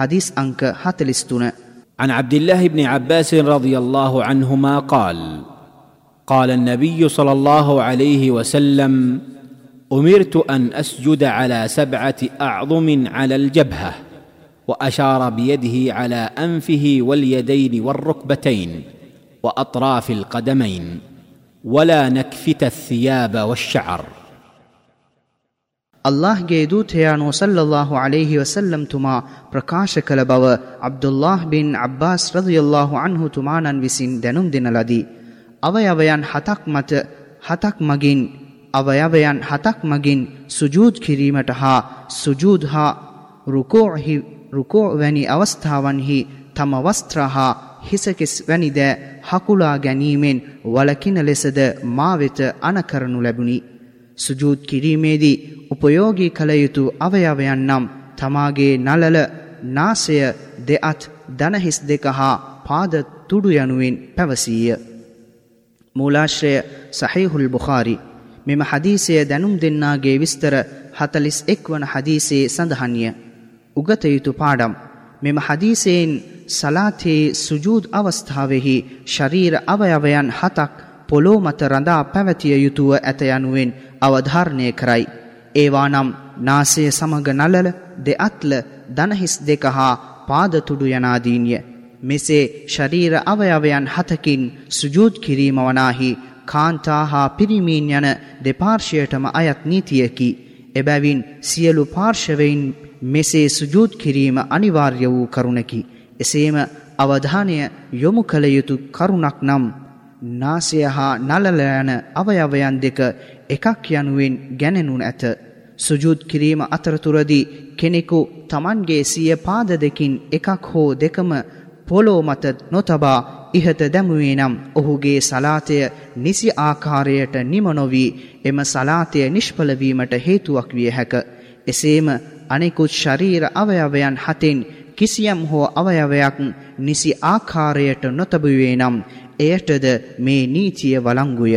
حديث أنك هاتلستون عن عبد الله بن عباس رضي الله عنهما قال قال النبي صلى الله عليه وسلم أمرت أن أسجد على سبعة أعظم على الجبهة وأشار بيده على أنفه واليدين والركبتين وأطراف القدمين ولا نكفت الثياب والشعر. ಅಲ್ಲಾಹ್ಗೆ ದೂತೆಯಾನು ಸಲ್ಲಲ್ಲಾಹು ಅಲೈಹಿ ವಸಲ್ಲಂ ತುಮಾ ಪ್ರಕಾಶ ಕಲ ಬವ ಅಬ್ದುಲ್ಲಾಹ್ ಬಿನ್ ಅಬ್ಬಾಸ್ ರದಿಯಲ್ಲಾಹು ಅನ್ಹು ತುಮಾನನ್ ವಿಸಿನ್ ದೆನುಂ ದಿನಲದಿ ಅವಯವಯನ್ ಹತಕ್ ಮತ ಹತಕ್ ಮಗಿನ್ ಅವಯವಯನ್ ಹತಕ್ ಮಗಿನ್ ಸುಜೂದ್ ಕಿರೀಮಟ ಹಾ ಸುಜೂದ್ ಹಾ ರುಕೋ ಹಿ ರುಕೋ වැනි අවස්ථාවන්හි තම වස්ත්‍ර හා හිසකෙස් වැනිද හකුලා ගැනීමෙන් වලකින ලෙසද මා වෙත අනකරනු ලැබුණි සුජූද් කිරීමේදී උපයෝගී කළ යුතු අවයවයන් නම් තමාගේ නලල නාසය දෙಅත් දනහිස් දෙක හා පාද තුඩු යනුවෙන් පැවසීය. මූලාශ්‍රය සහහිහුල් බුඛාරි මෙම හදීසය දැනුම් දෙන්නාගේ විස්තර හතලිස් එක් වන හදීසේ සඳහන්ය. උගත යුතු පාඩම් මෙම හදීසයෙන් සලාතයේ සුජූද් අවස්ථාවෙහි ශරීර අවයවයන් හතක් පොලෝ මත රඳා පැවතිය යුතුව ඇත යනුවෙන් අවධාරණය කරයි. ඒවා නම් නාසය සමග නලල දෙඅත්ල දනහිස් දෙක හා පාදතුඩු යනාදීන්ය. මෙසේ ශරීර අවයවයන් හතකින් සුජූද් කිරීම වනාහි කාන්තා හා පිරිමීන් යන දෙපාර්ශයටම අයත් නීතියකි. එබැවින් සියලු පාර්ශවයින් මෙසේ සුජූද් කිරීම අනිවාර්ය වූ කරුණකි. එසේම අවධානය යොමු කළ යුතු කරුණක් නම් නාසය හා නලල යන අවයවයන් දෙක එකක් යනුවෙන් ගැනෙනු ඇත. සුජුද් කිරීම අතරතුරදී කෙනෙකු තමන්ගේ සිය පාද දෙකින් එකක් හෝ දෙකම පොලෝ මත නොතබා ඉහත දැමුවේ නම් ඔහුගේ සලාතය නිසි ආකාරයට නිම නොවී එම සලාතය නිෂ්පලවීමට හේතුවක් විය හැක. එසේම අනෙකුත් ශරීර අවයවයන් හතෙන් කිසියම් හෝ අවයවයක් නිසි ආකාරයට නොතබුවේ නම් එයටද මේ නීතිය වලංගුය.